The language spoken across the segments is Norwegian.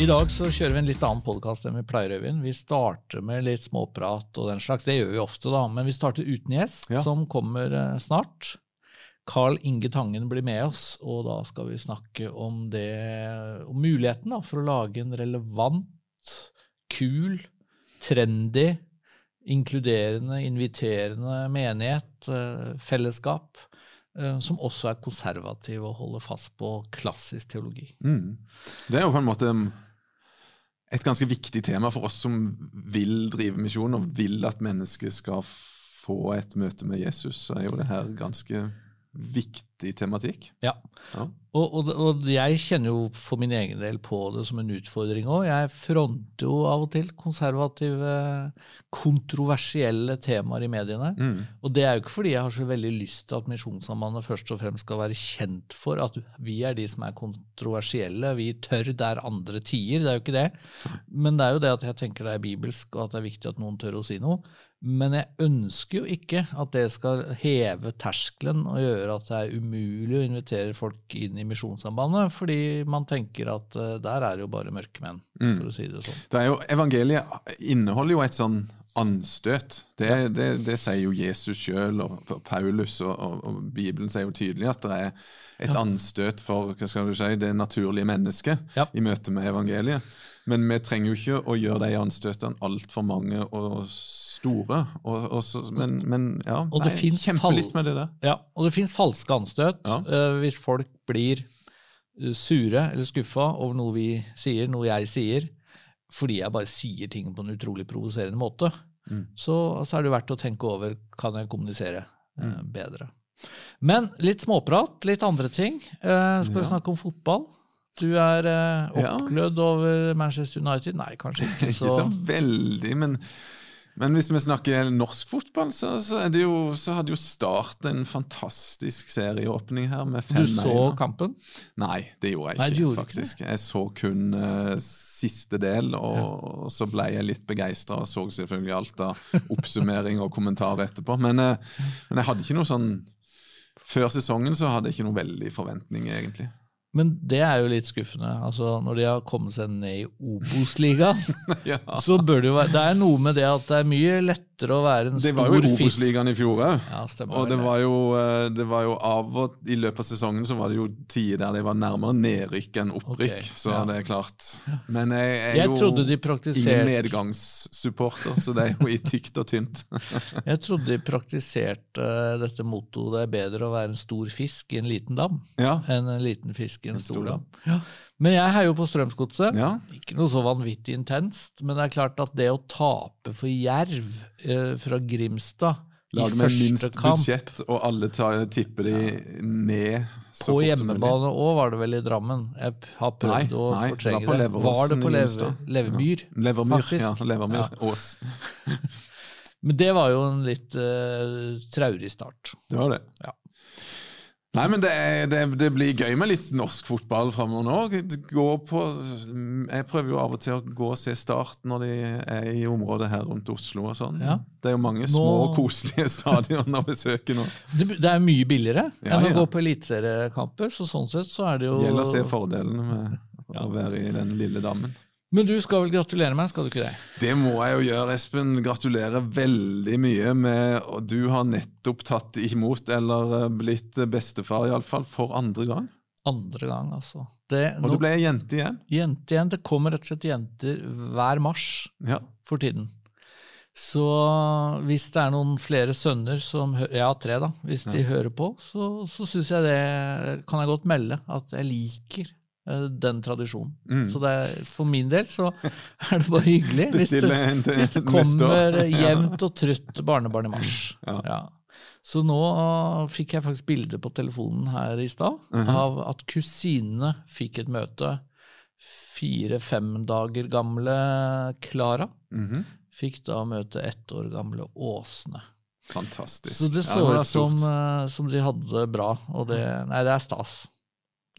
I dag så kjører vi en litt annen podkast enn vi pleier. Øyvind. Vi starter med litt småprat og den slags. Det gjør vi ofte, da. Men vi starter uten gjest, Ja. som kommer eh, snart. Carl Inge Tangen blir med oss, og da skal vi snakke om, det, om muligheten da, for å lage en relevant, kul, trendy, inkluderende, inviterende menighet, eh, fellesskap, eh, som også er konservativ og holder fast på klassisk teologi. Mm. Det er jo på en måte et ganske viktig tema for oss som vil drive misjon og vil at mennesket skal få et møte med Jesus. Så er jo det her ganske viktig tematikk. Ja. Ja. Og, og, og jeg kjenner jo for min egen del på det som en utfordring òg. Jeg fronter jo av og til konservative, kontroversielle temaer i mediene. Mm. Og det er jo ikke fordi jeg har så veldig lyst til at Misjonssambandet først og fremst skal være kjent for at vi er de som er kontroversielle, vi tør der andre tier. Det er jo ikke det. Men det er jo det at jeg tenker det er bibelsk, og at det er viktig at noen tør å si noe. Men jeg ønsker jo ikke at det skal heve terskelen og gjøre at det er umulig å invitere folk inn i Misjonssambandet, fordi man tenker at eh, der er det jo bare mørkemenn, for å si det sånn. Det er jo, evangeliet inneholder jo et sånn anstøt. Det, det, det sier jo Jesus sjøl og Paulus, og, og, og Bibelen sier jo tydelig at det er et anstøt for hva skal du si, det naturlige mennesket Ja. i møte med evangeliet. Men vi trenger jo ikke å gjøre de anstøtene altfor mange og store. Og, og så, men, men ja, nei, kjempe litt med det der. Ja, og det fins falske anstøt. Ja. uh, hvis folk blir eh, sure eller skuffa over noe vi sier, noe jeg sier, fordi jeg bare sier ting på en utrolig provoserende måte, Mm. så, så er det verdt å tenke over kan jeg kommunisere eh, Mm. bedre. Men litt småprat, litt andre ting. Eh, skal vi Ja. snakke om fotball? Du er eh, Ja. oppglødd over Manchester United? Nei, kanskje ikke. Ikke så veldig, men, men hvis vi snakker norsk fotball, så, så, jo, så hadde jo Start en fantastisk serieåpning her med Du 5-1. så kampen? Nei, det gjorde jeg Nei, ikke, du faktisk. ikke. Jeg så kun uh, siste del, og, og så ble jeg litt begeistra og så selvfølgelig alt av oppsummering og kommentarer etterpå. Men, uh, men jeg hadde ikke noe sånn Før sesongen så hadde jeg ikke noe veldig forventninger, egentlig. Men det er jo litt skuffende. Altså, når de har kommet seg ned i Obos-ligaen, ja. så bør det jo være Det er noe med det at det er mye lettere å være en Det var jo i fisk. Obos-ligaen i fjor òg. Ja, Og det var, jo, det var jo av og I løpet av sesongen så var det jo tider der det var nærmere nedrykk enn opprykk. Okay, Så ja. det er klart. Men jeg er Jeg jo de ingen nedgangssupporter, så det er jo i tykt og tynt. Jeg trodde de praktiserte eh, dette mottoet det er bedre å være en stor fisk i en liten dam Ja. enn en liten fisk i en, En stor stor dam. Ja. Men jeg heier jo på Strømsgodset. ja. Ikke noe så vanvittig intenst, men det er klart at det å tape for Jerv eh, fra Grimstad Lag med minst kamp budsjett, og alle tar, tipper de ned så På fort hjemmebane òg, var det vel i Drammen. Jeg har prøvd Nei, å nei, det var fortrenge på det. Var det på Leve, Levemyr? Levermyr? Levermyr, faktisk? ja. Levermyr. Ja. Ås. Men det var jo en litt uh, traurig start. Det var det. Ja. Nei, men det, er, det, det blir gøy med litt norsk fotball framover nå. På, jeg prøver jo av og til å gå og se Start når de er i området her rundt Oslo. og sånn. Ja. Det er jo mange Nå- små, koselige stadioner å besøke nå. Det, er mye billigere Ja, enn å gå på eliteseriekamper, så sånn sett så er det jo gjelder å se fordelene med Ja. å være i den lille dammen. Men du skal vel gratulere meg, skal du ikke det? Det må jeg jo gjøre, Espen. Gratulerer veldig mye med og Du har nettopp tatt imot, eller eh, blitt bestefar, iallfall, for andre gang. Andre gang, altså. Det, Og nå, du ble jente igjen. Jente igjen. Det kommer rett og slett jenter hver mars Ja. for tiden. Så hvis det er noen flere sønner som Jeg har tre, da. Hvis de hører på, så, så syns jeg det kan jeg godt melde at jeg liker den tradisjonen. Mm. Så det er, for min del så er det bare hyggelig. Hvis det, hvis det kommer jevnt og trutt barnebarn i mars. Ja. Ja. Så nå uh, fikk jeg faktisk bilde på telefonen her i stad Mhm. av at kusinene fikk et møte. Fire-fem dager gamle Klara Mhm. fikk da møte ett år gamle Åsne. Fantastisk. Så det Ja, så det ut som, uh, som de hadde det bra, og det, nei, det er stas.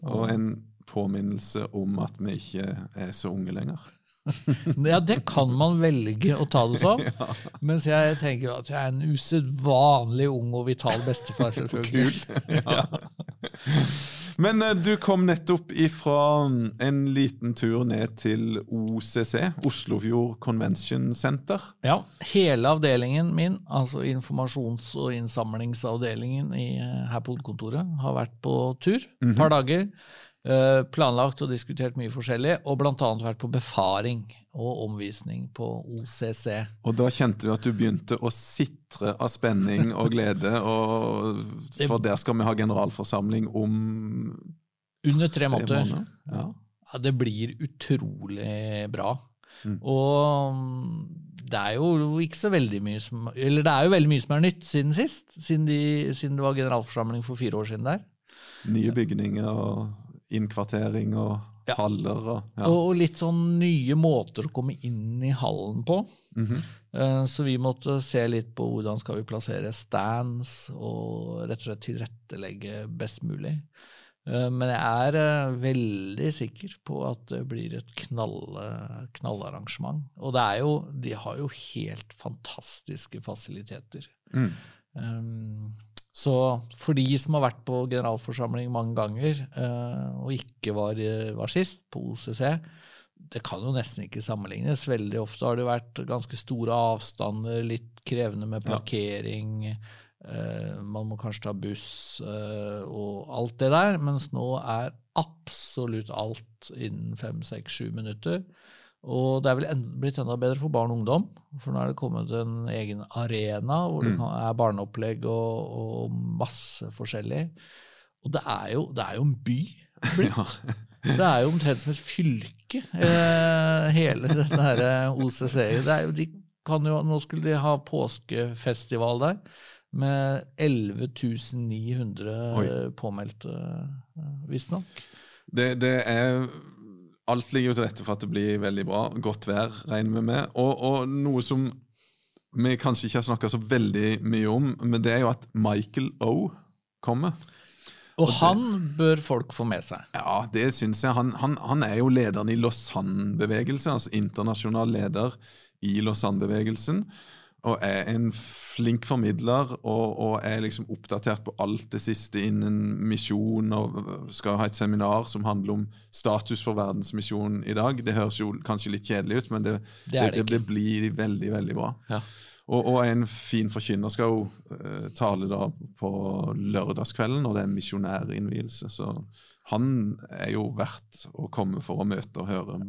Og en påminnelse om at vi ikke er så unge lenger. Ja, det kan man velge å ta det som. Mens jeg tenker at jeg er en usedvanlig ung og vital bestefar, selvfølgelig. Ja. Men eh, du kom nettopp ifra en liten tur ned til OCC, Oslofjord Convention Center. Ja, hele avdelingen min, altså informasjons- og innsamlingsavdelingen i, eh, her på hovedkontoret, har vært på tur et par dager. Eh, Planlagt og diskutert mye forskjellig, og bl.a. vært på befaring og omvisning på OCC. Og da kjente du at du begynte å sitre av spenning og glede, og, for der skal vi ha generalforsamling om Under tre måneder. Ja. Ja, det blir utrolig bra. Mm. Og mm, det er jo ikke så veldig mye som Eller det er jo veldig mye som er nytt siden sist, siden, de, siden det var generalforsamling for fire år siden der. Nye bygninger og innkvartering og Ja. haller og ja. Og, litt sånn nye måter å komme inn i hallen på. Mm -hmm. Så vi måtte se litt på hvordan skal vi plassere stands og rett og slett tilrettelegge best mulig. Eh, Men jeg er eh, veldig sikker på at det blir et knall, knallarrangement. Og det jo, de har jo helt fantastiske fasiliteter. Mm. Um, så for de som har vært på generalforsamling mange ganger, eh, og ikke var, var sist, på OCC, det kan jo nesten ikke sammenlignes. Veldig ofte har det vært ganske store avstander, litt krevende med Ja. parkering. eh, man må kanskje ta buss eh, og alt det der, mens nå er absolutt alt innen fem, seks, sju minutter. Og det er vel en, blitt enda bedre for barn og ungdom, for nå er det kommet en egen arena hvor det Mm. kan, er barneopplegg og, og masse forskjellig. Og det er jo, det er jo en by blitt. Ja. Det er jo omtrent som et fylke, eh, hele dette her OCC. Det er jo, de kan jo, nå skulle de ha påskefestival der, med 11 900 Oi. påmeldte, eh, visstnok. Det, det er Alt ligger jo til rette for at det blir veldig bra. Godt vær, regner vi med. Og, og noe som vi kanskje ikke har snakka så veldig mye om, men det er jo at Michael O kommer. Og han bør folk få med seg. Ja, det syns jeg. Han, han, han er jo lederen i Lausanne-bevegelsen, altså internasjonal leder i Lausanne-bevegelsen. Og er en flink formidler og, og er liksom oppdatert på alt det siste innen misjon. Og skal ha et seminar som handler om status for verdensmisjonen i dag. Det høres jo kanskje litt kjedelig ut, men det, Det det det, det blir veldig, veldig bra. Ja. Og, og en fin forkynner skal jo uh, tale da på lørdagskvelden når det er misjonærinnvielse. Så han er jo verdt å komme for å møte og høre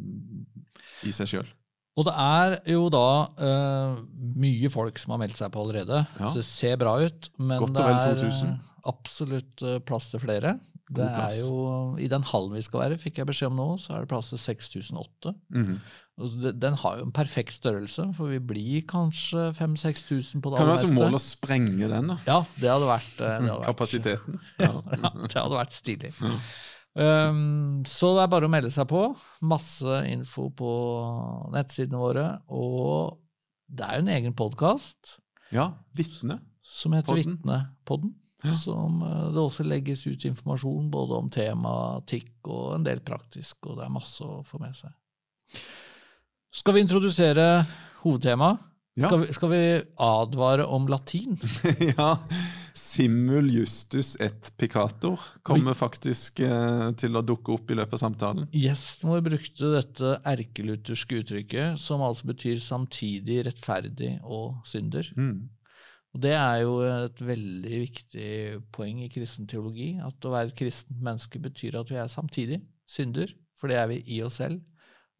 i seg sjøl. Og det er jo da uh, mye folk som har meldt seg på allerede, Ja. så det ser bra ut. Men Godt det er 2000. eh, absolutt eh, plass til flere. Det er jo, I den hallen vi skal være, fikk jeg beskjed om nå, så er det plass til 6008. Mm Den har jo en perfekt størrelse, for vi blir kanskje 5000-6000 på det Kan det være som mål å sprenge den, da? Ja, det hadde vært, det hadde vært Kapasiteten. ja, det hadde vært stilig. Um, så det er bare å melde seg på. Masse info på nettsidene våre. Og det er jo en egen podkast Ja, vitne. som heter Podden. Ja. Som uh, det også legges ut informasjon både om tematikk og en del praktisk, og det er masse å få med seg. Skal vi introdusere hovedtemaet? Ja. Skal, skal vi advare om latin? ja. Simul justus et picator kommer faktisk eh, til å dukke opp i løpet av samtalen. Gjesten vår brukte dette erkelutherske uttrykket, som altså betyr samtidig rettferdig og synder. Mm. Og Det er jo et veldig viktig poeng i kristen teologi, at å være et kristent menneske betyr at vi er samtidig synder, for det er vi i oss selv,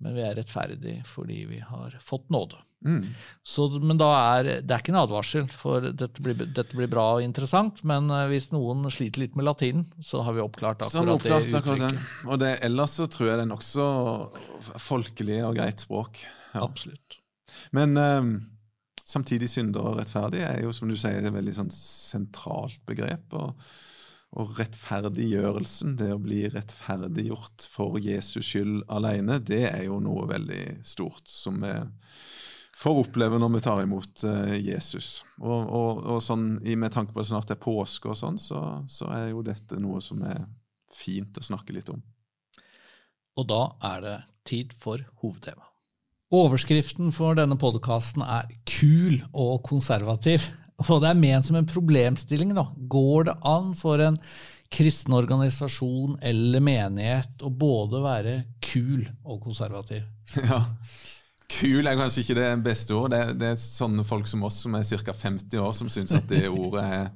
men vi er rettferdig fordi vi har fått nåde. Mm. Så, men da er, det er ikke en advarsel, for dette blir, dette blir bra og interessant, men eh, hvis noen sliter litt med latinen, så har vi oppklart akkurat det oppklarte akkurat den. uttrykket. Og det, ellers så tror jeg det er nokså folkelig og greit språk. Ja. Absolutt. Men um, samtidig synder og rettferdig er jo, som du sier, et veldig sånn sentralt begrep. Og, og rettferdiggjørelsen, det å bli rettferdiggjort for Jesus skyld alene, det er jo noe veldig stort som vi får oppleve når vi tar imot uh, Jesus. Og, og, og sånn, i- med tanke på at snart er påske og sånn, så, så er jo dette noe som er fint å snakke litt om. Og da er det tid for hovedtema. Overskriften for denne podkasten er 'kul og konservativ'. Og det er ment som en problemstilling. da. Går det an for en kristen organisasjon eller menighet å både være kul og konservativ? Ja, Kul er kanskje ikke det beste ordet. Det, det er sånne folk som oss som er ca. 50 år, som syns at det ordet er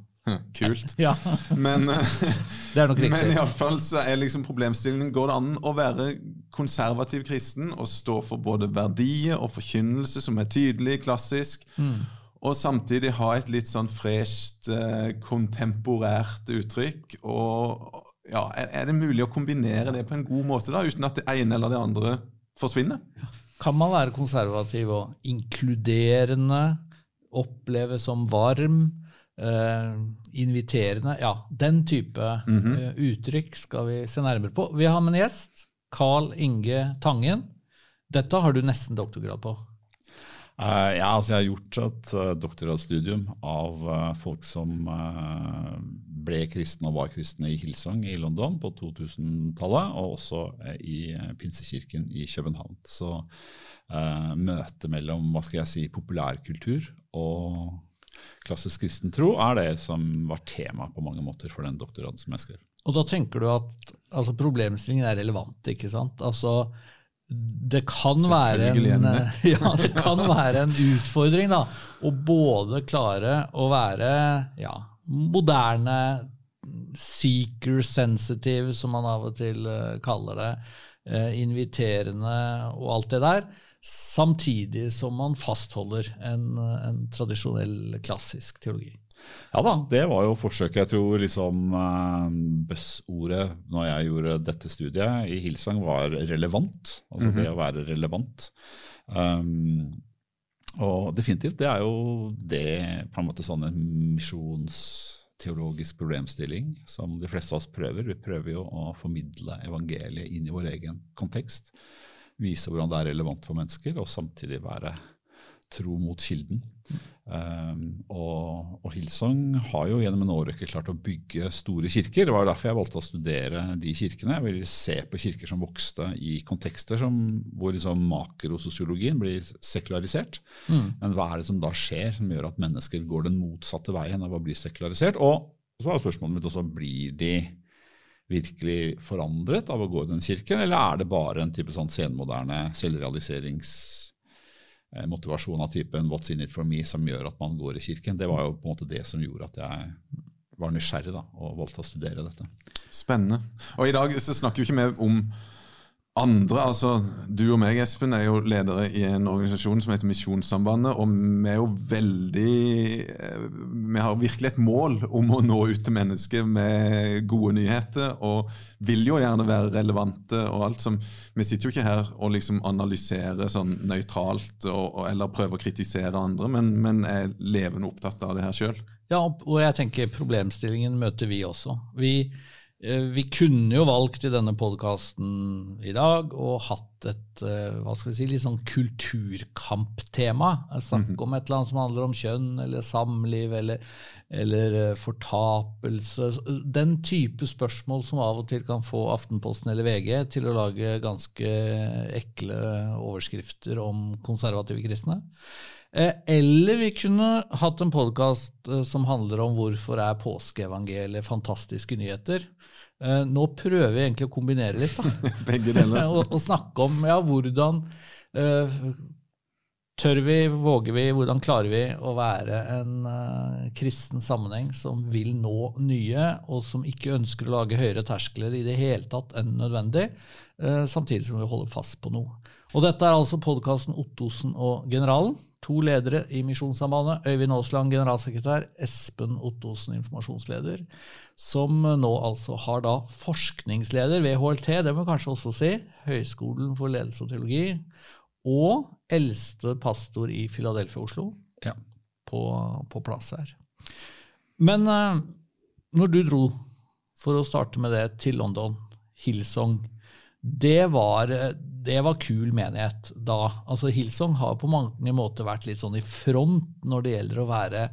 kult. Ja, Men, det er nok men iallfall så er liksom problemstillingen Går det an å være konservativ kristen og stå for både verdier og forkynnelse som er tydelig, klassisk, Mm. og samtidig ha et litt sånn fresht, eh, kontemporært uttrykk? Og ja, er, det mulig å kombinere det på en god måte, da, uten at det ene eller det andre forsvinner? Kan man være konservativ og inkluderende, oppleve som varm, eh, inviterende? Ja, den type eh, uttrykk skal vi se nærmere på. Vi har med en gjest. Carl Inge Tangen. Dette har du nesten doktorgrad på. Eh, ja, altså jeg har gjort et uh, doktorgradsstudium av eh, folk som eh, ble kristne og var kristne i Hillsong i London på 2000-tallet, og også eh, i eh, Pinsekirken i København. Så uh, møtet mellom hva skal jeg si, populærkultur og klassisk kristen tro er det som var tema på mange måter for den doktorgraden som jeg skrev. Og da tenker du at altså, problemstillingen er relevant, ikke sant? Altså, det kan, være en, ja, det kan være en utfordring da, å både klare å være ja, moderne, seeker sensitive, som man av og til eh, kaller det, eh, inviterende og alt det der, samtidig som man fastholder en, en tradisjonell, klassisk teologi. Ja da, det var jo forsøket. Jeg tror liksom buzz-ordet når jeg gjorde dette studiet i Hillsang, var relevant. Altså det å være relevant. Um, og definitivt, det er jo det på en måte sånn en misjonsteologisk problemstilling som de fleste av oss prøver. Vi prøver jo å formidle evangeliet inn i vår egen kontekst. Vise hvordan det er relevant for mennesker, og samtidig være tro mot kilden. Um, og, og Hillsong har jo gjennom en årrekke klart å bygge store kirker. Det var derfor jeg valgte å studere de kirkene. Jeg ville se på kirker som vokste i kontekster som, hvor liksom makrososiologien blir sekularisert. Men hva er det som da skjer som gjør at mennesker går den motsatte veien av å bli sekularisert? Og så er spørsmålet mitt også blir de virkelig forandret av å gå i den kirken, eller er det bare en type sånn senmoderne selvrealiserings motivasjon av typen 'what's in it for me' som gjør at man går i kirken. Det var jo på en måte det som gjorde at jeg var nysgjerrig da, og valgte å studere dette. Spennende. Og i dag så snakker vi ikke mer om andre. altså Du og meg, Espen, er jo ledere i en organisasjon som heter Misjonssambandet. Og vi er jo veldig eh, Vi har virkelig et mål om å nå ut til mennesker med gode nyheter. Og vil jo gjerne være relevante og alt som Vi sitter jo ikke her og liksom analyserer sånn nøytralt og, eller prøver å kritisere andre, men, men er levende opptatt av det her sjøl. Ja, og jeg tenker problemstillingen møter vi også. Vi, vi kunne jo valgt i denne podkasten i dag og hatt et eh, hva skal vi si, litt sånn kulturkamptema. Snakke om et eller annet som handler om kjønn eller samliv eller, eller eh, fortapelse. Den type spørsmål som av og til kan få Aftenposten eller VG til å lage ganske ekle overskrifter om konservative kristne. Eh, Eller vi kunne hatt en podkast som handler om hvorfor er påskeevangeliet fantastiske nyheter. Eh, Nå prøver vi egentlig å kombinere litt, da. Begge deler. og, og snakke om ja, hvordan eh, tør vi, våger vi, hvordan klarer vi å være en uh, kristen sammenheng som vil nå nye, og som ikke ønsker å lage høyere terskler i det hele tatt enn nødvendig, uh, samtidig som vi holder fast på noe. Og dette er altså podkasten Ottosen og Generalen. To ledere i Misjonssambandet. Øyvind Aasland, generalsekretær. Espen Ottosen, informasjonsleder. Som nå altså har da forskningsleder ved HLT, det må vi kanskje også si. Høgskolen for ledelse og teologi. Og eldste pastor i Philadelphia, Oslo. Ja. På, på plass her. Men eh, når du dro, for å starte med det, til London, Hillsong, det var, det var kul menighet da. Altså Hillsong har på mange måter vært litt sånn i front når det gjelder å være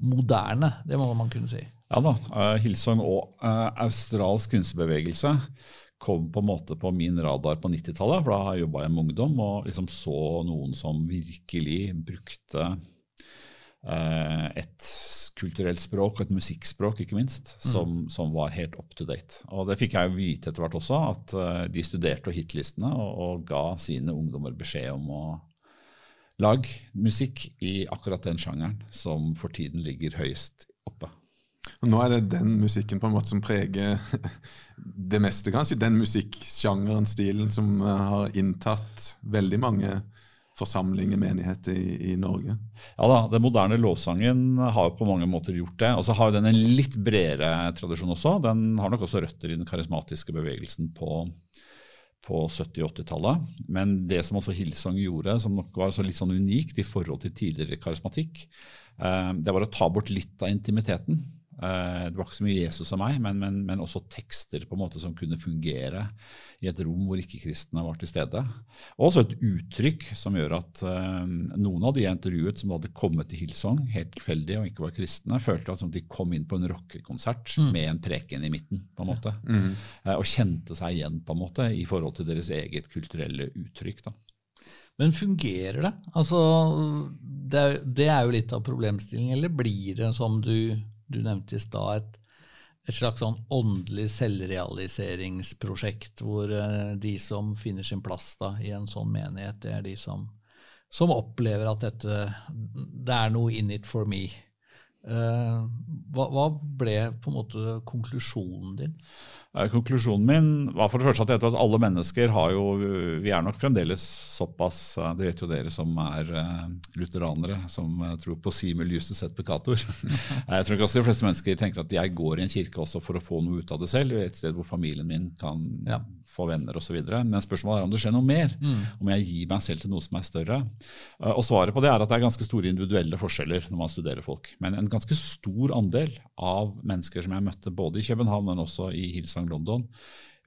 moderne. Det må man kunne si. Ja da, uh, Hillsong og eh, australsk krinsebevegelse kom på en måte på min radar på 90-tallet, for da jobba jeg med ungdom og liksom så noen som virkelig brukte eh, et kulturelt språk og et musikkspråk, ikke minst, som, mm. som, var helt up to date. Og det fikk jeg vite etter hvert også, at uh, de studerte hitlistene og, og, ga sine ungdommer beskjed om å lage musikk i akkurat den sjangeren som for tiden ligger høyest oppe. Og nå er det den musikken på en måte som preger det meste, kanskje. Den musikksjangeren, stilen, som eh, har inntatt veldig mange forsamlinger, menighet i, i, Norge. Ja da, Den moderne lovsangen har på mange måter gjort det. Og så har den en litt bredere tradisjon også. Den har nok også røtter i den karismatiske bevegelsen på, på 70- og 80-tallet. Men det som også Hillsong gjorde, som nok var litt sånn unikt i forhold til tidligere karismatikk, eh, det var å ta bort litt av intimiteten. Eh, det var ikke så mye Jesus av meg, men, men, men, også tekster på en måte som kunne fungere i et rom hvor ikke-kristne var til stede. Og også et uttrykk som gjør at uh, noen av de jeg intervjuet som hadde kommet til Hillsong helt tilfeldig og ikke var kristne, følte at de kom inn på en rockekonsert mm. med en preken i midten. på en måte, mm. uh, Og kjente seg igjen på en måte i forhold til deres eget kulturelle uttrykk. da. Men fungerer det? Altså, det, det er jo litt av problemstillingen. Eller blir det som du du nevnte i stad et, et, slags sånn åndelig selvrealiseringsprosjekt, hvor uh, de som finner sin plass da, i en sånn menighet, det er de som, som opplever at dette, det er noe in it for me. Uh, hva, hva, ble på en måte konklusjonen din? Konklusjonen min var for det første at jeg tror at alle mennesker har jo Vi er nok fremdeles såpass Det vet jo dere som er lutheranere, som tror på simul justus et peccator. jeg tror ikke også de fleste mennesker tenker at jeg går i en kirke også for å få noe ut av det selv. Et sted hvor familien min kan ja få venner osv. Men spørsmålet er om det skjer noe mer. Mm. Om jeg gir meg selv til noe som er større. Eh, og Svaret på det er at det er ganske store individuelle forskjeller når man studerer folk. Men en ganske stor andel av mennesker som jeg møtte både i København, men også i Hillsong London,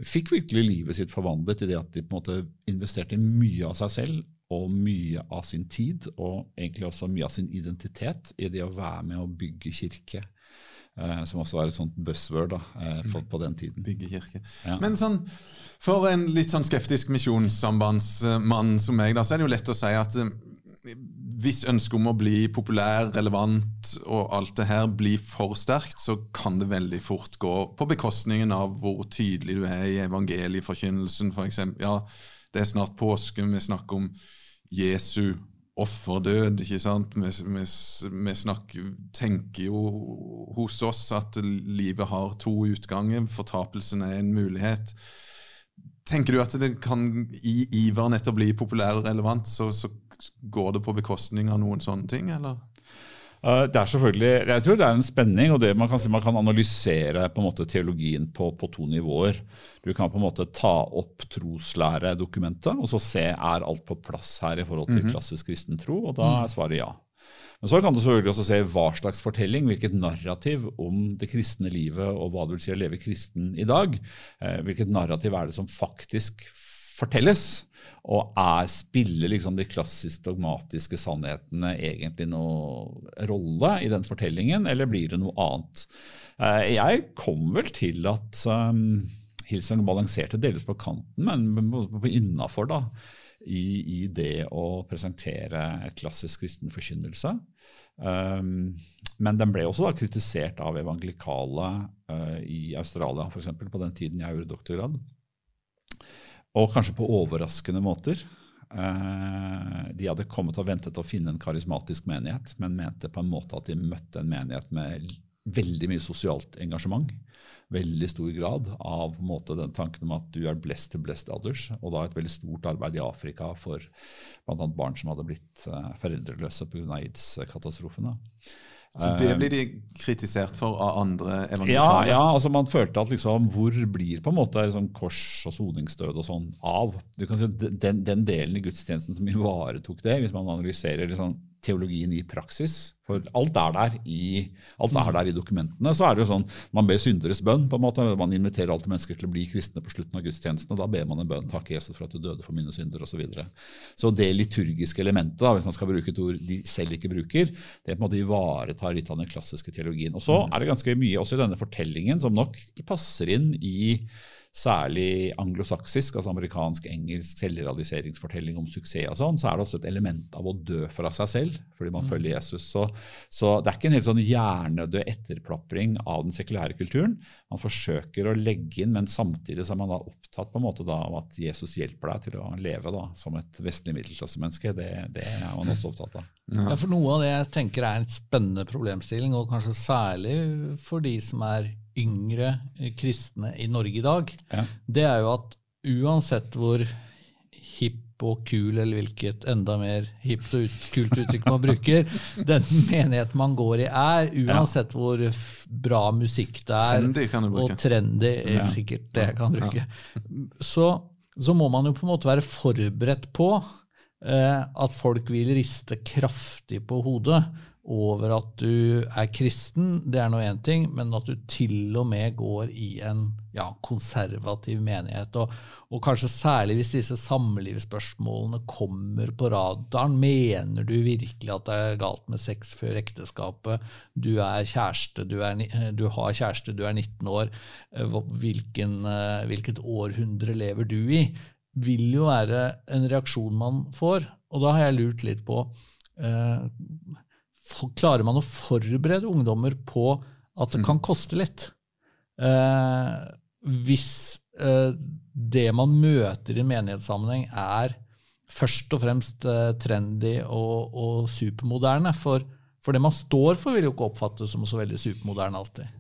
fikk virkelig livet sitt forvandlet i det at de på en måte investerte mye av seg selv og mye av sin tid, og egentlig også mye av sin identitet, i det å være med å bygge kirke Eh, som også var et sånt buzzword da, eh, på, mm. på, den tiden. Byggekirke. Ja. Men sånn, for en litt sånn skeptisk misjonssambandsmann som meg, da, så er det jo lett å si at eh, hvis ønsket om å bli populær, relevant og alt det her blir for sterkt, så kan det veldig fort gå på bekostningen av hvor tydelig du er i evangelieforkynnelsen, f.eks. Ja, det er snart påske, vi snakker om Jesu offerdød. ikke sant? Vi, vi, vi snakker, tenker jo hos oss at livet har to utganger. Fortapelsen er en mulighet. Tenker du at det kan, i iveren etter å bli populær og relevant, så, så går det på bekostning av noen sånne ting, eller? Eh, det er selvfølgelig, Jeg tror det er en spenning, og det man kan si man kan analysere på en måte teologien på, på to nivåer. Du kan på en måte ta opp troslæredokumentet og så se er alt på plass her i forhold til -hmm. klassisk kristen tro, og da er svaret ja. Men så kan du selvfølgelig også se hva slags fortelling, hvilket narrativ om det kristne livet og hva det vil si å leve kristen i dag. Eh, hvilket narrativ er det som faktisk fortelles? Og er, spiller liksom de klassisk dogmatiske sannhetene egentlig noen rolle i den fortellingen, eller blir det noe annet? Eh, jeg kom vel til at um, Hilsen balanserte delvis på kanten, men innafor da, i, i, det å presentere et klassisk kristen forkynnelse. Um, men den ble også da kritisert av evangelikale uh, i Australia, f.eks. på den tiden jeg gjorde doktorgrad. Og kanskje på overraskende måter. Eh, de hadde kommet og ventet å finne en karismatisk menighet, men mente på en måte at de møtte en menighet med veldig mye sosialt engasjement. Veldig stor grad av måte, den tanken om at du er blessed to blessed others. Og da et veldig stort arbeid i Afrika for bl.a. barn som hadde blitt uh, foreldreløse pga. aids-katastrofene. Så det blir de kritisert for av andre evangelikale? Ja, ja, altså man følte at liksom, hvor blir på en måte liksom, kors og soningsdød og sånn av? Du kan si den, den delen i gudstjenesten som ivaretok det, hvis man analyserer liksom, teologien i praksis. For alt er der i, alt er der i dokumentene. Så er det jo sånn, Man ber synderes bønn. på en måte, Man inviterer alltid mennesker til å bli kristne på slutten av gudstjenestene. Da ber man en bønn. Takk Jesus for at du døde for mine synder, osv. Så, videre. så det liturgiske elementet, da, hvis man skal bruke et ord de selv ikke bruker, det på en måte ivaretar litt av den klassiske teologien. Og så er det ganske mye også i denne fortellingen som nok passer inn i særlig anglosaksisk, altså amerikansk, engelsk selvrealiseringsfortelling om suksess og sånn, så er det også et element av å dø fra seg selv fordi man mm. følger Jesus. Så, så, det er ikke en helt sånn hjernedød etterplapring av den sekulære kulturen. Man forsøker å legge inn, men samtidig så er man da opptatt på en måte da av at Jesus hjelper deg til å leve da, som et vestlig middelklassemenneske. Det, det er man også opptatt av. Ja, for Noe av det jeg tenker er en spennende problemstilling, og kanskje særlig for de som er yngre kristne i Norge i dag, ja. det er jo at uansett hvor hipp og kul, eller hvilket enda mer hipt og ut, kult uttrykk man bruker, den menigheten man går i er, uansett ja. hvor bra musikk det er, trendy kan du bruke. og trendy er ja. sikkert det jeg kan bruke, så, så, må man jo på en måte være forberedt på eh, at folk vil riste kraftig på hodet over at du er kristen, det er nå én ting, men at du til og med går i en ja, konservativ menighet. Og, og, kanskje særlig hvis disse samlivsspørsmålene kommer på radaren. Mener du virkelig at det er galt med sex før ekteskapet? Du kjæreste, du, er, du har kjæreste, du er 19 år. Eh, hvilken, eh, hvilket århundre lever du i? Vil jo være en reaksjon man får. Og da har jeg lurt litt på eh, klarer man å forberede ungdommer på at det mm. kan koste litt? Eh, hvis eh, det man møter i menighetssammenheng, er først og fremst eh, trendy og, og supermoderne. For, for, det man står for, vil jo ikke oppfattes som så veldig supermoderne alltid.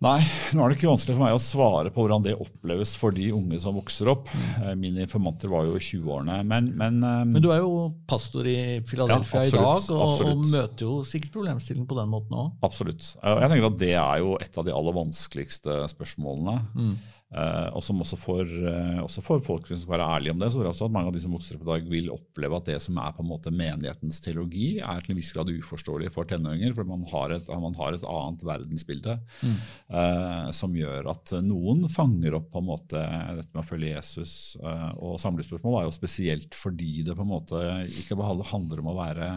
Nei, nå er det ikke vanskelig for meg å svare på hvordan det oppleves for de unge som vokser opp. Mm. Mine informanter var jo i 20-årene. Men, men, um, men, du er jo pastor i Philadelphia ja, absolutt, i dag, og, og, møter jo sikkert problemstillingen på den måten òg. Absolutt. Jeg tenker at Det er jo et av de aller vanskeligste spørsmålene. Mm. Uh, og som også for, uh, også får folk som skal være ærlige om det, så tror jeg også at mange av de som vokser opp i dag, vil oppleve at det som er på en måte menighetens teologi, er til en viss grad uforståelig for tenåringer. For man har et, man har et annet verdensbilde mm. uh, som gjør at noen fanger opp på en måte dette med å følge Jesus. og samlivsspørsmål er jo spesielt fordi det på en måte ikke bare handler om å være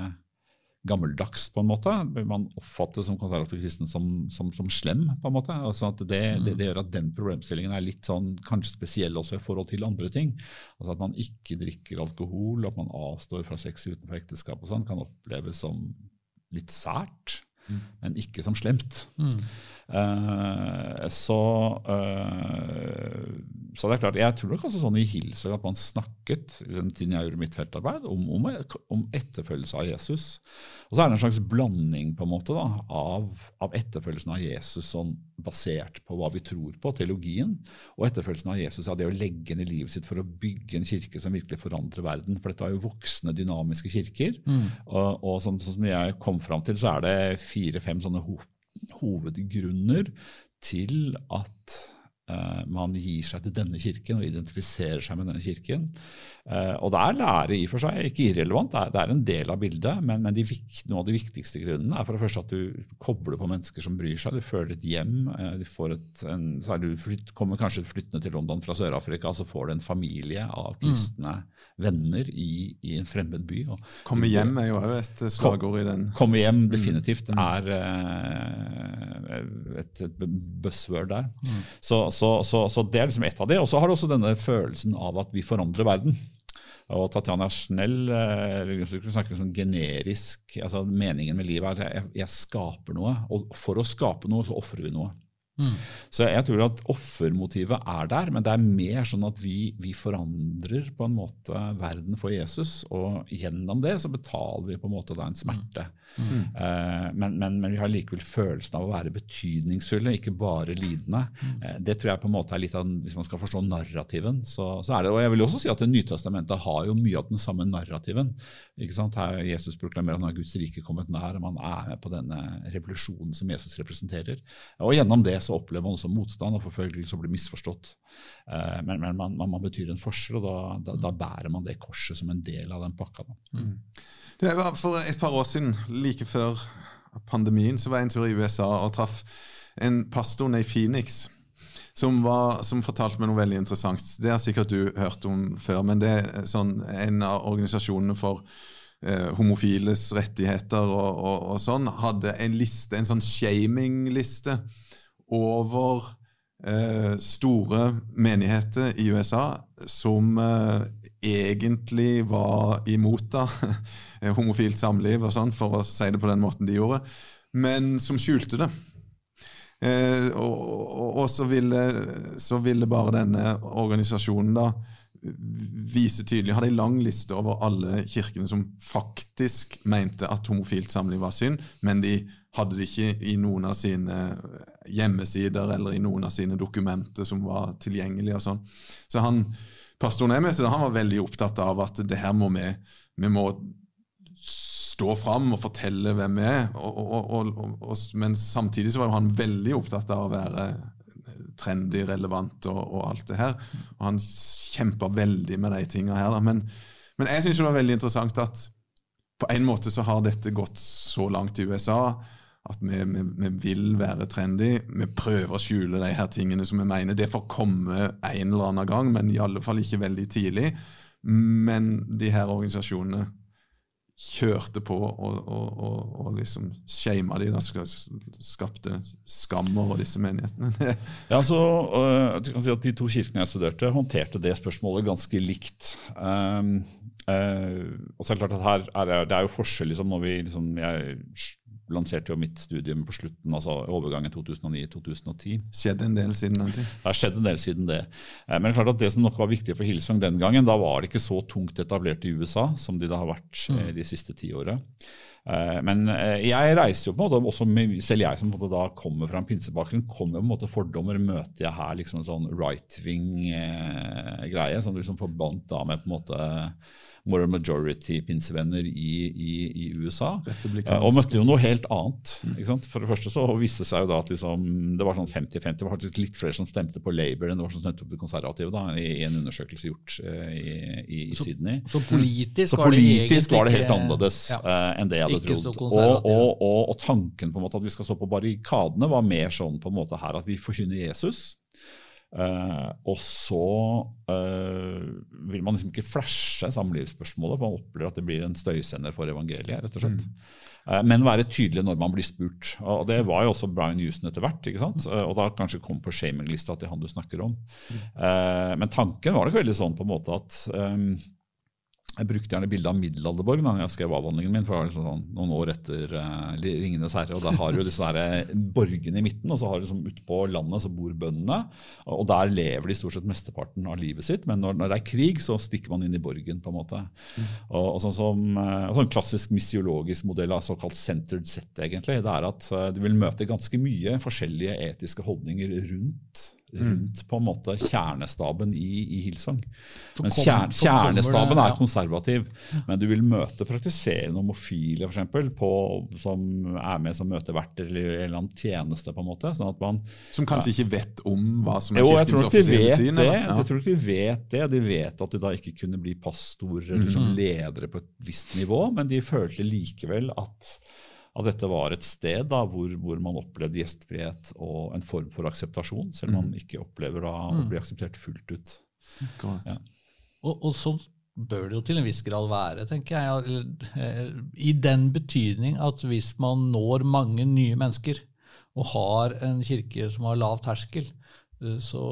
gammeldags, på en måte. Man oppfattes som konservativ kristen som, som, som, slem. på en måte. Altså det, mm. det, det, gjør at den problemstillingen er litt sånn, kanskje spesiell også i forhold til andre ting. Altså At man ikke drikker alkohol, at man avstår fra sex utenfor ekteskap og sånn, kan oppleves som litt sært. Mm. Men ikke som slemt. Mm. Uh, så, uh, så, det er klart, Jeg tror nok også sånn i Hilsøy at man snakket den tiden jeg gjorde mitt feltarbeid, om, om, om, etterfølgelse av Jesus. Og så er det en slags blanding på en måte da, av, av etterfølgelsen av Jesus sånn, basert på hva vi tror på, teologien, og etterfølgelsen av Jesus av det å legge ned livet sitt for å bygge en kirke som virkelig forandrer verden. For dette er jo voksne, dynamiske kirker. Mm. Og, og sånn, sånn, som jeg kom fram til, så er det fire-fem sånne ho hovedgrunner til at man gir seg til denne kirken og identifiserer seg med denne kirken. Uh, og det er lære i og for seg, ikke irrelevant, det er, det en del av bildet. Men, men de, noen av de viktigste grunnene er for det første at du kobler på mennesker som bryr seg. Du føler et hjem. Uh, du får et, en, du flytt, kommer kanskje flyttende til London fra Sør-Afrika, så får du en familie av kristne mm. venner i, i, en fremmed by. Og, komme hjem er jo òg et slagord i den. Komme hjem mm. definitivt mm. er et, et, buzzword der. Mm. Så, så, så, så, det er liksom ett av de. Og så har du også denne følelsen av at vi forandrer verden. Og Tatjana Schnell eh, snakker sånn generisk altså Meningen med livet er at jeg, jeg skaper noe, og for å skape noe så ofrer vi noe. Mm. Så jeg tror at offermotivet er der, men det er mer sånn at vi, vi, forandrer på en måte verden for Jesus. Og gjennom det så betaler vi på en måte da en smerte. Mm. mm. Eh, men, men, men, vi har likevel følelsen av å være betydningsfulle, ikke bare lidende. Mm. Eh, det tror jeg på en måte er litt av, Hvis man skal forstå narrativen, så, så, er det Og jeg vil også si at Det Nytestamentet har jo mye av den samme narrativen. Ikke sant? Her Jesus proklamerer at Guds rike kommet nær, og man er med på denne revolusjonen som Jesus representerer. Og gjennom det så opplever man også motstand og forfølgelse og blir misforstått. Eh, men, men man, man, betyr en forskjell, og da, da, da, bærer man det korset som en del av den pakka. Mm. Det var for et par år siden, like før pandemien, så var jeg en tur i USA og traff en pastor i Phoenix. Som, var, som, fortalte meg noe veldig interessant. Det har sikkert du hørt om før. Men det er sånn, en av organisasjonene for eh, homofiles rettigheter og, og, og, sånn hadde en liste, en sånn shaming-liste over eh, store menigheter i USA som eh, egentlig var imot da, homofilt samliv, og sånn, for å si det på den måten de gjorde, men som skjulte det. Eh, og, og, og så, ville, så ville bare denne organisasjonen da vise tydelig, hadde en lang liste over alle kirkene som faktisk mente at homofilt samliv var synd, men de hadde det ikke i noen av sine hjemmesider eller i noen av sine dokumenter som var tilgjengelige. og sånn. Så han, Pastoren jeg møtte, han var veldig opptatt av at det her må vi, vi må stå fram og fortelle hvem vi er. Og, og, og, men samtidig så var han veldig opptatt av å være trendy, relevant og, alt det her. Og han kjempa veldig med de tinga her. Men, men jeg syns det var veldig interessant at på en måte så har dette gått så langt i USA at vi, vi, vi, vil være trendy. Vi prøver å skjule de her tingene som vi mener. Det får komme en eller annen gang, men i alle fall ikke veldig tidlig. Men de her organisasjonene kjørte på og, og, og, og liksom shama de, da, skapte skam over disse menighetene. ja, så uh, du kan si at De to kirkene jeg studerte, håndterte det spørsmålet ganske likt. Um, uh, og så er Det klart at her er, det er jo forskjell liksom, når vi liksom, jeg lanserte jo mitt studium på slutten, altså overgangen 2009-2010. Skjedde en del siden den tid? Det har skjedd en del siden det. Eh, men klart at det som nok var viktig for Hillsong den gangen, da var det ikke så tungt etablert i USA som de da har vært mm. de siste ti åra. Eh, men jeg reiser jo på en måte, også med, selv jeg som da kommer fra en pinsebakgrunn, kommer på en måte fordommer. Møter jeg her liksom en sånn right-wing-greie som du liksom forbandt da med på en måte moral majority pinsevenner i, i, i USA. Og møtte jo noe helt annet. Ikke sant? For det første så viste seg jo da at liksom, det var sånn 50-50. Det var faktisk litt flere som stemte på Labour enn det var som stemte på de konservative da, i, en undersøkelse gjort i, i, så, Sydney. Så politisk, så var, det det var, det helt annerledes ja, uh, enn det jeg hadde trodd. Og, og, og, og, tanken på en måte at vi skal stå på barrikadene, var mer sånn på en måte her at vi forkynner Jesus. Uh, og så uh, vil man liksom ikke flashe samlivsspørsmålet, for man opplever at det blir en støysender for evangeliet. rett og slett. Mm. Uh, men være tydelig når man blir spurt. Og Det var jo også Brian Houston etter hvert. ikke sant? Mm. og da kanskje kom på shaminglista til han du snakker om. Mm. men tanken var nok veldig sånn på en måte at um, jeg brukte gjerne bilde av Middelalderborg da jeg skrev avhandlingen min. for det var liksom sånn, Noen år etter uh, 'Ringenes herre'. og Der har du disse her eh, borgene i midten, og så har du liksom utpå landet så bor bøndene. og Der lever de stort sett mesteparten av livet sitt. Men når, når, det er krig, så stikker man inn i borgen. på en måte. Mm. Og, og, sånn som, og sånn klassisk misiologisk modell av såkalt centered set, egentlig, det er at uh, du vil møte ganske mye forskjellige etiske holdninger rundt rundt på en måte kjernestaben i, i Hillsong. Mens kjern, kjernestaben er konservativ, men du vil møte praktiserende homofile for eksempel, på, som er med som møteverter eller en eller annen tjeneste. på en måte. Sånn man, som kanskje ikke vet om hva som er jo, kirkens offisielle syn? Det. Ja. Jeg tror ikke de vet det. De vet at de da ikke kunne bli pastorer eller liksom mm. ledere på et visst nivå, men de følte likevel at at dette var et sted da, hvor, hvor, man opplevde gjestfrihet og en form for akseptasjon, selv om man mm. ikke opplever da, å mm. bli akseptert fullt ut. Ja. Og, og sånn bør det jo til en viss grad være, tenker jeg. Eh, I den betydning at hvis man når mange nye mennesker, og har en kirke som har lav terskel, eh, så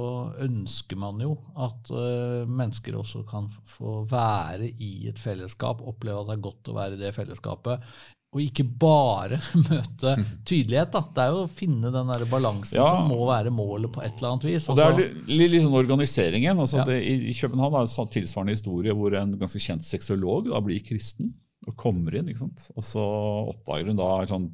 ønsker man jo at uh, mennesker også kan få være i et fellesskap, oppleve at det er godt å være i det fellesskapet, og ikke bare møte tydelighet. da. Det er jo å finne den der balansen ja. som må være målet på et eller annet vis. Og det er litt, litt sånn organiseringen. Altså ja. det, I København er det en tilsvarende historie hvor en ganske kjent sexolog da blir kristen og kommer inn. ikke sant? Og så oppdager hun da sånn,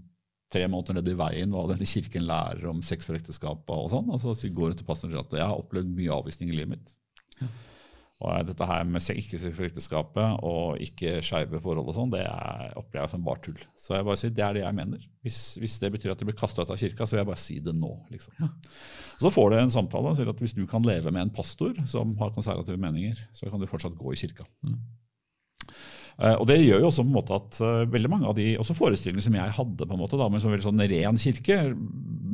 tre måneder ned i veien hva denne kirken lærer om sex for ekteskap. Og sånn. Og så går hun til pastoren og sier at jeg har opplevd mye avvisning i livet mitt. Ja. Og dette her med ikke-ekteskapet og ikke skeive forhold og sånn, det er, opplever jeg som bare tull. Så jeg bare sier, det er det jeg mener. Hvis, hvis det betyr at du blir kasta ut av kirka, så vil jeg bare si det nå. liksom. Ja. Så får du en samtale og sier at hvis du kan leve med en pastor som har konservative meninger, så kan du fortsatt gå i kirka. Mm. Uh, og Det gjør jo også på en måte at uh, veldig mange av de også forestillingene som jeg hadde på en måte da, med en sånn ren kirke,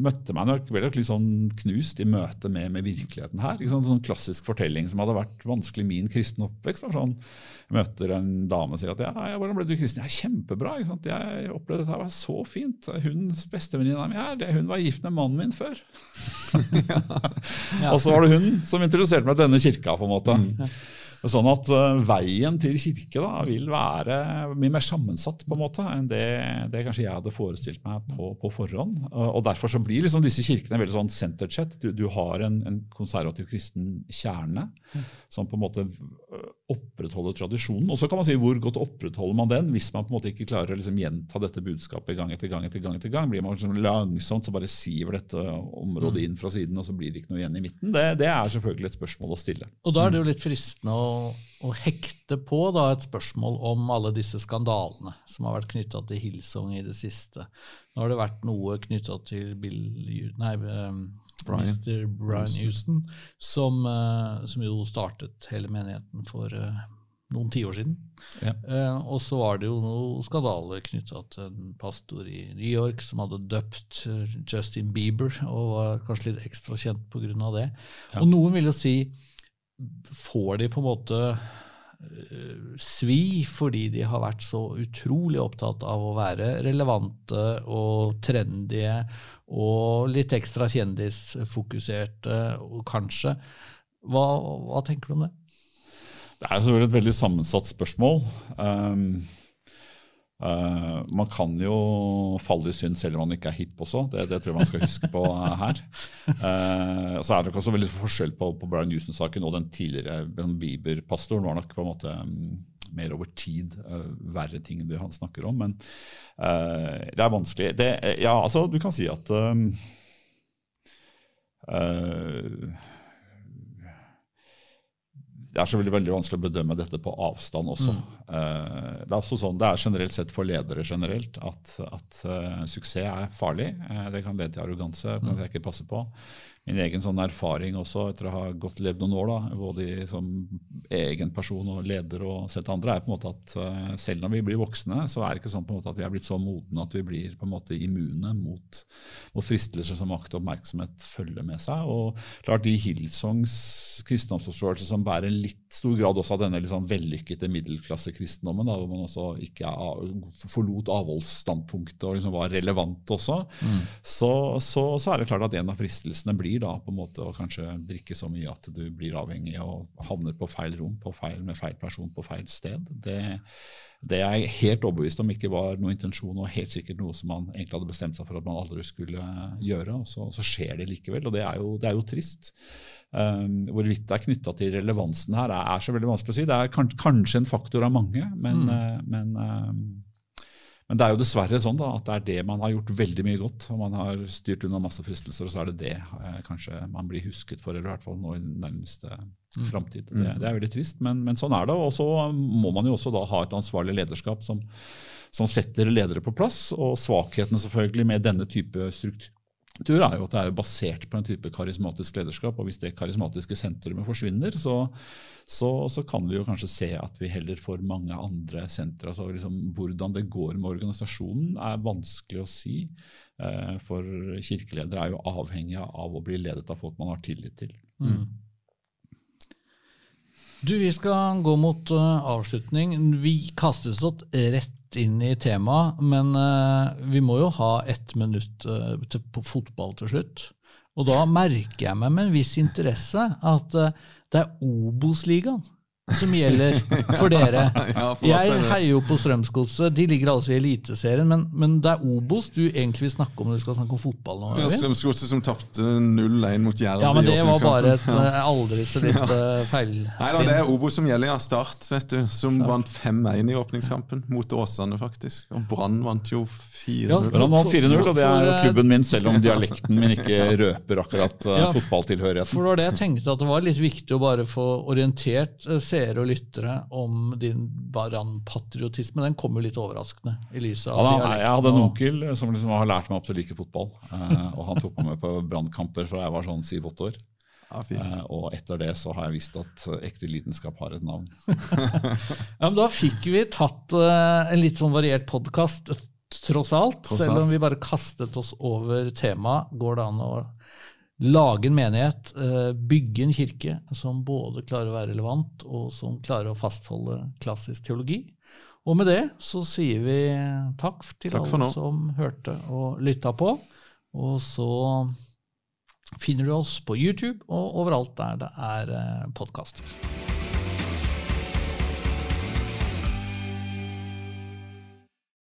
møtte meg nok veldig litt sånn knust i møte med, med virkeligheten her. Ikke sant? Sånn klassisk fortelling som hadde vært vanskelig i min kristne oppvekst. Sånn, jeg møter en dame og sier at ja, ja, 'hvordan ble du kristen?' Ja, 'Kjempebra'. ikke sant? Jeg opplevde dette var så fint. Hun bestevenninna mi her, hun var gift med mannen min før. ja. Og så var det hun som introduserte meg til denne kirka. på en måte. Mm. Sånn at uh, veien til kirke da, vil være mye mer sammensatt på en måte enn det, det kanskje jeg hadde forestilt meg på, på forhånd. Og Derfor så blir liksom disse kirkene veldig sånn centered. Du, du har en, en, konservativ kristen kjerne mm. som på en måte eh, opprettholder tradisjonen. Og så kan man si hvor godt opprettholder man den hvis man på en måte ikke klarer å liksom gjenta dette budskapet gang etter gang. etter gang etter gang. Blir man liksom langsomt så bare siver dette området mm. inn fra siden, og så blir det ikke noe igjen i midten? Det, det er selvfølgelig et spørsmål å stille. Og da er det jo litt fristende å å, hekte på da, et spørsmål om alle disse skandalene som har vært knytta til Hillsong i det siste. Nå har det vært noe knytta til Bill, nei, um, Brian. Mr. Brian Houston, som, uh, som, jo startet hele menigheten for uh, noen tiår siden. Ja. Uh, og så var det jo noen skandaler knytta til en pastor i New York som hadde døpt Justin Bieber, og var kanskje litt ekstra kjent pga. det. Ja. Og noen vil jo si får de på en måte uh, svi fordi de har vært så utrolig opptatt av å være relevante og trendige og litt ekstra kjendisfokuserte, kanskje. Hva, hva tenker du om det? Det er selvfølgelig et veldig sammensatt spørsmål. Um, Uh, man kan jo falle i synd selv om man ikke er hipp også, det, det tror jeg man skal huske på uh, her. Uh, så er det også veldig forskjell på, på Brian Houston-saken og den tidligere Bieber-pastoren. var nok på en måte um, mer over tid verre ting enn det han snakker om. Men det er vanskelig. Det, ja, altså, du kan si at um, det er selvfølgelig veldig vanskelig å bedømme dette på avstand også. Mm. Uh, det er også sånn, det er generelt sett for ledere generelt at, at uh, suksess er farlig. Uh, det kan lede til arroganse. Mm. Man kan ikke passe på min egen sånn erfaring også, etter å ha godt levd noen år, da, både i, som egen person og leder og sett andre, er på en måte at uh, selv når vi blir voksne, så er det ikke sånn på en måte at vi er blitt så modne at vi blir på en måte immune mot, mot fristelser som makt og oppmerksomhet følger med seg. Og klart de Hillsongs kristendomsforståelse som bærer litt stor grad også av denne liksom vellykkede middelklassekristendommen, hvor man også ikke forlot avholdsstandpunktet og liksom var relevant også, mm. så, så, så er det klart at en av fristelsene blir blir da på en måte å kanskje drikke så mye at du blir avhengig og havner på feil rom på feil, med feil person på feil sted. Det, det er jeg helt overbevist om ikke var noen intensjon, og helt sikkert noe som man egentlig hadde bestemt seg for at man aldri skulle gjøre. og Så, så skjer det likevel, og det er jo, det er jo trist. Um, hvorvidt det er knytta til relevansen her, er, er, så veldig vanskelig å si. Det er kanskje en faktor av mange, men, mm. uh, men um, men det er jo dessverre sånn da, at det er det man har gjort veldig mye godt. og Man har styrt unna masse fristelser, og så er det det eh, kanskje man blir husket for. eller i hvert fall nå i den nærmeste mm. framtid. Det, det, er veldig trist, men, men, sånn er det. Og så må man jo også da ha et ansvarlig lederskap som, som setter ledere på plass. Og svakhetene selvfølgelig med denne type struktur tur er jo at det er basert på en type karismatisk lederskap. og Hvis det karismatiske sentrumet forsvinner, så, så, så, kan vi jo kanskje se at vi heller får mange andre sentre. Altså liksom, hvordan det går med organisasjonen er vanskelig å si. Eh, for kirkeledere er jo avhengige av å bli ledet av folk man har tillit til. Mm. Du, Vi skal gå mot uh, avslutning. Vi kastes rett inn i temaet, men uh, vi må jo ha ett minutt uh, til, på fotball til slutt. Og da merker jeg meg med en viss interesse at uh, det er Obos-ligaen som gjelder for dere. jeg heier jo på Strømsgodset. De ligger altså i Eliteserien, men, men, det er Obos du egentlig vil snakke om når du skal snakke om fotball nå? Ja, Strømsgodset som tapte 0-1 mot Jerv. Ja, men det var bare et aldri så litt uh, feil. Nei da, det er Obos som gjelder, ja. Start, vet du. Som Start. vant 5-1 i åpningskampen mot Åsane, faktisk. Og Brann vant jo 4-0. Ja, Brann vant 4-0, og det er klubben min, selv om dialekten min ikke røper akkurat ja, fotballtilhørigheten. For det var det jeg tenkte, at det var litt viktig å bare få orientert seere og lyttere om din Baran-patriotisme. Den kommer litt overraskende. i lyset av ja, da, Jeg hadde en onkel som liksom har lært meg opp til å like fotball. Eh, og han tok meg med på brannkamper fra jeg var sånn syv-åtte år. Ja, fint. Eh, og etter det så har jeg visst at eh, ekte lidenskap har et navn. Ja, men Da fikk vi tatt eh, en litt sånn variert podkast, tross alt. Tross selv om vi bare kastet oss over temaet, går det an å lage en menighet, eh, bygge en kirke som både klarer å være relevant, og som klarer å fastholde klassisk teologi. Og med det så sier vi takk til Takk alle nå. som hørte og lytta på. Og så finner du oss på YouTube og overalt der det er podkaster.